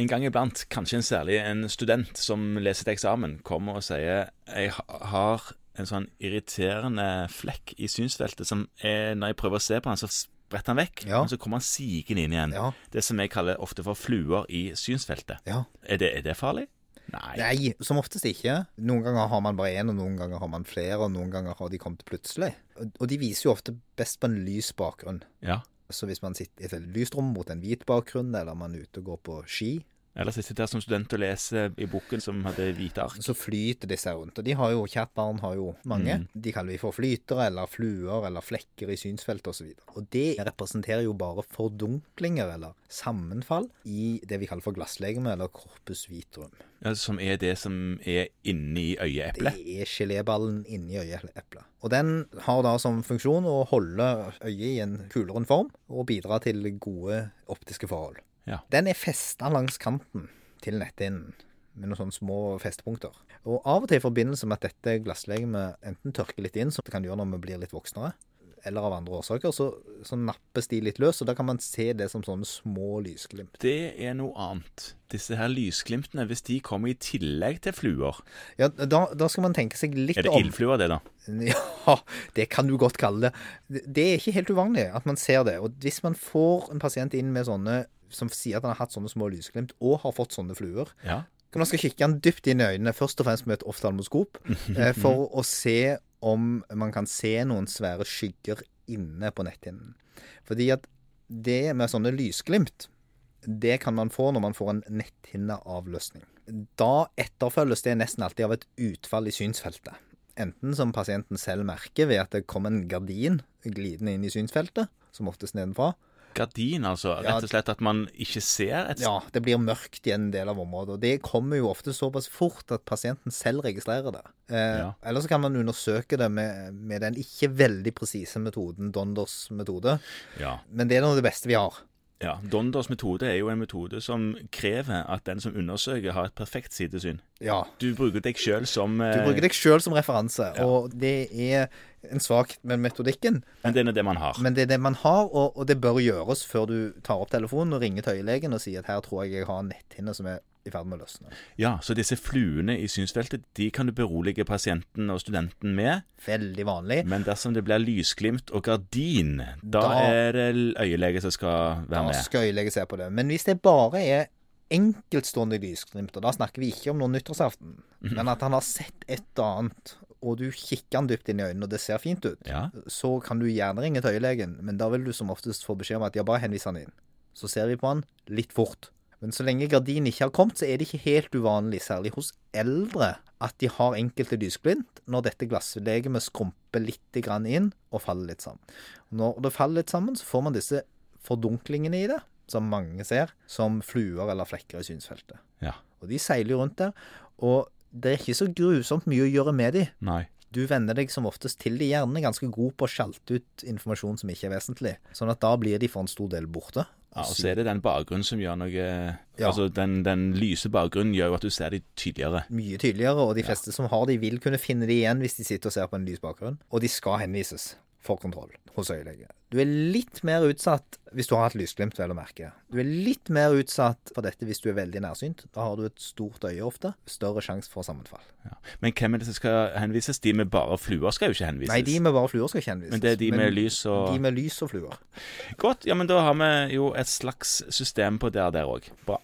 en gang iblant, kanskje en særlig en student som leser til eksamen, kommer og sier jeg har en sånn irriterende flekk i synsfeltet som er, når jeg prøver å se på han, så spretter han vekk, Ja. men så kommer han sigende inn igjen. Ja. Det som jeg kaller ofte for fluer i synsfeltet. Ja. Er det, er det farlig? Nei. Nei, som oftest ikke. Noen ganger har man bare én, og noen ganger har man flere, og noen ganger har de kommet plutselig. Og- de viser jo ofte best på en lys bakgrunn. Ja. Så hvis man sitter i et lyst rom mot en hvit bakgrunn, eller man er ute og går på ski, Ellers jeg sitter her som student og leser i boken som hadde hvite ark. så flyter disse rundt. Og de har jo, kjært barn har jo mange. De kaller vi for flytere, eller fluer, eller flekker i synsfeltet osv. Og, så og det representerer jo bare fordunklinger, eller sammenfall, i det vi kaller for glasslegeme, eller corpus vitrum. Ja, som er det som er inni øyeeplet. Det er geléballen inni øyeeplet. Og den har da som funksjon å holde øyet i en kulere form, og bidra til gode optiske forhold. Ja. Den er festa langs kanten til netthinnen med noen sånne små festepunkter. Og av og til i forbindelse med at dette glasslegemet enten tørker litt inn, som det kan gjøre når vi blir litt voksnere, eller av andre årsaker, så, så nappes de litt løs, og da kan man se det som sånne små lysglimt. Det er noe annet. Disse her lysglimtene, hvis de kommer i tillegg til fluer Ja, da, da skal man tenke seg litt om Er det ildfluer, det, da? Ja, det kan du godt kalle det. Det- er ikke helt uvanlig at man ser det. Og hvis man får en pasient inn med sånne som sier at han har hatt sånne små lysglimt, og har fått sånne fluer, Ja. man skal kikke han dypt inn i øynene, først og fremst med et oftalmoskop, eh, for å se om man kan se noen svære skygger inne på netthinnen. Fordi at det med sånne lysglimt, det kan man få når man får en netthinneavløsning. Da etterfølges det nesten alltid av et utfall i synsfeltet. Enten som pasienten selv merker ved at det kommer en gardin glidende inn i synsfeltet, som oftest nedenfra. Gardin, altså. Ja. Rett og slett at man ikke ser et Ja, det blir mørkt i en del av området. Og det kommer jo ofte såpass fort at pasienten selv registrerer det. Eh, Ja. Eller så kan man undersøke det med, med den ikke veldig presise metoden, Donders metode. Ja. Men det er nå det beste vi har. Ja. Donders metode er jo en metode som krever at den som undersøker, har et perfekt sidesyn. Ja. Du bruker deg sjøl som Du eh, bruker deg sjøl som referanse, og det er en svakhet med metodikken. Men det er det man har. Men det er det man har, og, og det bør gjøres før du tar opp telefonen og ringer til øyelegen og sier at her tror jeg jeg har en netthinne som er i ferd med å løsne. Ja, Så disse fluene i synsfeltet de kan du berolige pasienten og studenten med. Veldig vanlig. Men dersom det blir lysglimt og gardin, da, Da- er det øyelege som skal være med. Da skal øyelege se på det. Men hvis det bare er enkeltstående lysglimt, og da snakker vi ikke om noen nyttårsaften, Mhm. men at han har sett et eller annet, og du kikker han dypt inn i øynene, og det ser fint ut, Ja. så kan du gjerne ringe til øyelegen, men da vil du som oftest få beskjed om at ja, bare henvis han inn. Så ser vi på han litt fort. Men så lenge gardinen ikke har kommet, så er det ikke helt uvanlig, særlig hos eldre, at de har enkelte lysglimt når dette glasslegemet skrumper litt grann inn og faller litt sammen. Når det faller litt sammen, så får man disse fordunklingene i det, som mange ser, som fluer eller flekker i synsfeltet. ja. Og de seiler jo rundt der, og det er ikke så grusomt mye å gjøre med de. Nei. Du venner deg som oftest til de, gjerne ganske god på å sjalte ut informasjon som ikke er vesentlig, sånn at da blir de for en stor del borte. Ja, og så er det den bakgrunnen som gjør noe Ja. Altså, den, den lyse bakgrunnen gjør jo at du ser de tydeligere. Mye tydeligere, og de fleste som har de, vil kunne finne de igjen hvis de sitter og ser på en lys bakgrunn. Og de skal henvises for kontroll hos øyelege. Du er litt mer utsatt hvis du har hatt lysglimt, vel å merke. Du er litt mer utsatt for dette hvis du er veldig nærsynt. Da har du et stort øye ofte. Større sjanse for sammenfall. Ja. Men hvem er det som skal henvises? De med bare fluer skal jo ikke henvises. Nei, de med bare fluer skal ikke henvises. Men det er de med lys og De med lys og fluer. Godt. Ja, men da har vi jo et slags system på det der òg. Bra.